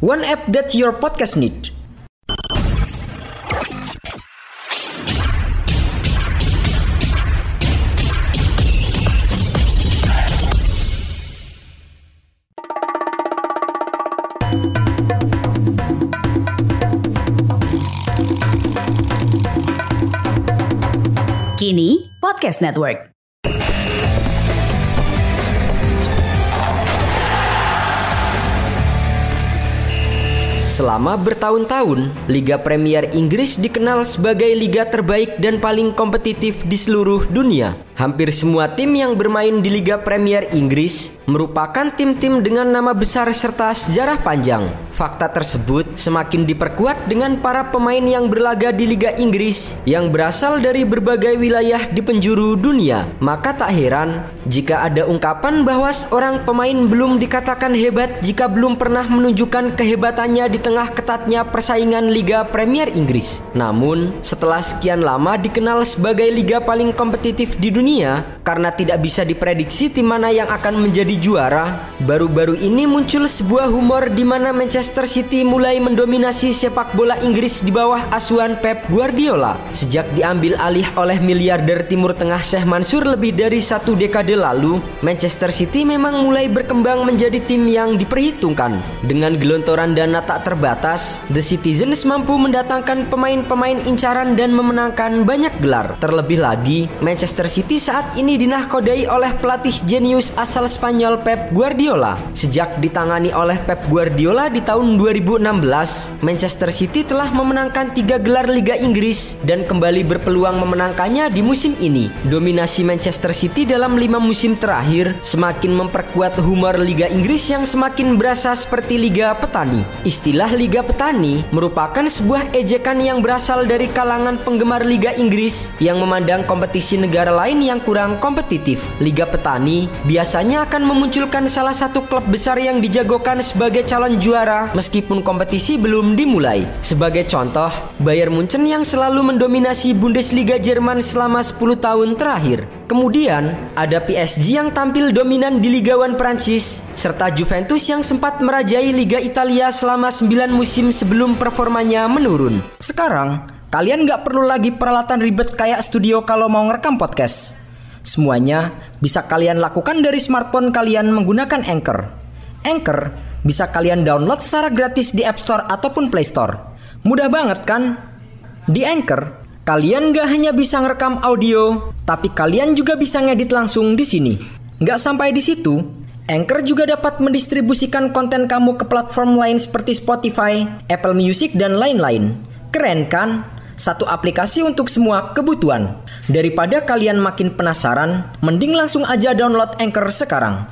One app that your podcast needs. Kini Podcast Network. Selama bertahun-tahun, Liga Premier Inggris dikenal sebagai liga terbaik dan paling kompetitif di seluruh dunia. Hampir semua tim yang bermain di Liga Premier Inggris merupakan tim-tim dengan nama besar serta sejarah panjang. Fakta tersebut semakin diperkuat dengan para pemain yang berlaga di Liga Inggris yang berasal dari berbagai wilayah di penjuru dunia. Maka tak heran jika ada ungkapan bahwa seorang pemain belum dikatakan hebat jika belum pernah menunjukkan kehebatannya di tengah ketatnya persaingan Liga Premier Inggris. Namun, setelah sekian lama dikenal sebagai liga paling kompetitif di dunia karena tidak bisa diprediksi tim mana yang akan menjadi juara, baru-baru ini muncul sebuah humor di mana Manchester City mulai mendominasi sepak bola Inggris di bawah asuhan Pep Guardiola. Sejak diambil alih oleh miliarder Timur Tengah Sheikh Mansur lebih dari satu dekade lalu, Manchester City memang mulai berkembang menjadi tim yang diperhitungkan. Dengan gelontoran dana tak terbatas, The Citizens mampu mendatangkan pemain-pemain incaran dan memenangkan banyak gelar. Terlebih lagi, Manchester City saat ini dinahkodai oleh pelatih jenius asal Spanyol Pep Guardiola. Sejak ditangani oleh Pep Guardiola di tahun 2016, Manchester City telah memenangkan tiga gelar Liga Inggris dan kembali berpeluang memenangkannya di musim ini. Dominasi Manchester City dalam lima musim terakhir semakin memperkuat humor Liga Inggris yang semakin berasa seperti Liga Petani. Istilah Liga Petani merupakan sebuah ejekan yang berasal dari kalangan penggemar Liga Inggris yang memandang kompetisi negara lain yang kurang kompetitif. Liga Petani biasanya akan memunculkan salah satu klub besar yang dijagokan sebagai calon juara meskipun kompetisi belum dimulai. Sebagai contoh, Bayern Munchen yang selalu mendominasi Bundesliga Jerman selama 10 tahun terakhir. Kemudian ada PSG yang tampil dominan di Liga 1 Prancis serta Juventus yang sempat merajai Liga Italia selama 9 musim sebelum performanya menurun. Sekarang, kalian nggak perlu lagi peralatan ribet kayak studio kalau mau ngerekam podcast. Semuanya bisa kalian lakukan dari smartphone kalian menggunakan Anchor. Anchor bisa kalian download secara gratis di App Store ataupun Play Store. Mudah banget kan? Di Anchor, kalian gak hanya bisa ngerekam audio, tapi kalian juga bisa ngedit langsung di sini. Gak sampai di situ, Anchor juga dapat mendistribusikan konten kamu ke platform lain seperti Spotify, Apple Music, dan lain-lain. Keren kan? Satu aplikasi untuk semua kebutuhan. Daripada kalian makin penasaran, mending langsung aja download Anchor sekarang.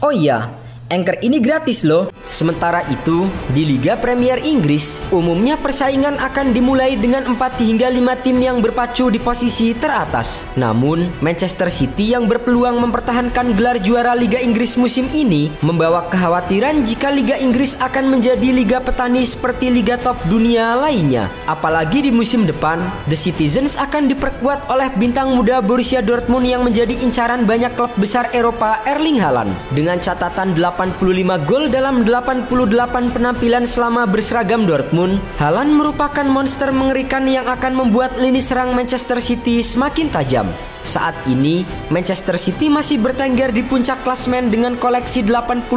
Oh iya, Anchor ini gratis loh. Sementara itu, di Liga Premier Inggris, umumnya persaingan akan dimulai dengan 4 hingga 5 tim yang berpacu di posisi teratas. Namun, Manchester City yang berpeluang mempertahankan gelar juara Liga Inggris musim ini membawa kekhawatiran jika Liga Inggris akan menjadi liga petani seperti liga top dunia lainnya. Apalagi di musim depan, The Citizens akan diperkuat oleh bintang muda Borussia Dortmund yang menjadi incaran banyak klub besar Eropa Erling Haaland dengan catatan 85 gol dalam 88 penampilan selama berseragam Dortmund, Haaland merupakan monster mengerikan yang akan membuat lini serang Manchester City semakin tajam. Saat ini, Manchester City masih bertengger di puncak klasmen dengan koleksi 89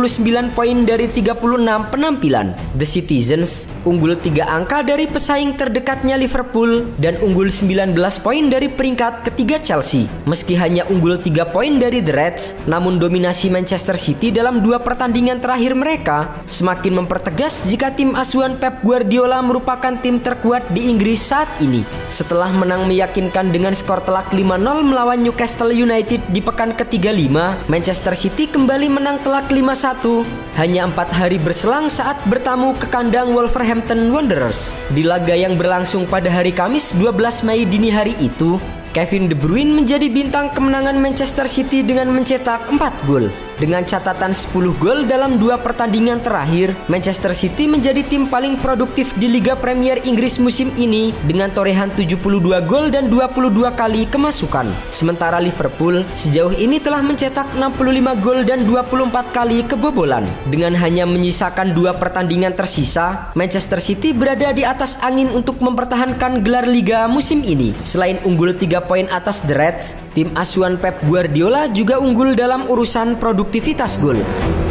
poin dari 36 penampilan. The Citizens unggul 3 angka dari pesaing terdekatnya Liverpool dan unggul 19 poin dari peringkat ketiga Chelsea. Meski hanya unggul 3 poin dari The Reds, namun dominasi Manchester City dalam dua pertandingan terakhir mereka semakin mempertegas jika tim asuhan Pep Guardiola merupakan tim terkuat di Inggris saat ini. Setelah menang meyakinkan dengan skor telak 5-0 melawan Newcastle United di pekan ke-35, Manchester City kembali menang telak 5-1 hanya empat hari berselang saat bertamu ke kandang Wolverhampton Wanderers. Di laga yang berlangsung pada hari Kamis 12 Mei dini hari itu, Kevin De Bruyne menjadi bintang kemenangan Manchester City dengan mencetak 4 gol. Dengan catatan 10 gol dalam dua pertandingan terakhir, Manchester City menjadi tim paling produktif di Liga Premier Inggris musim ini dengan torehan 72 gol dan 22 kali kemasukan. Sementara Liverpool sejauh ini telah mencetak 65 gol dan 24 kali kebobolan. Dengan hanya menyisakan dua pertandingan tersisa, Manchester City berada di atas angin untuk mempertahankan gelar Liga musim ini. Selain unggul 3 poin atas The Reds, tim asuhan Pep Guardiola juga unggul dalam urusan produk produktivitas gol.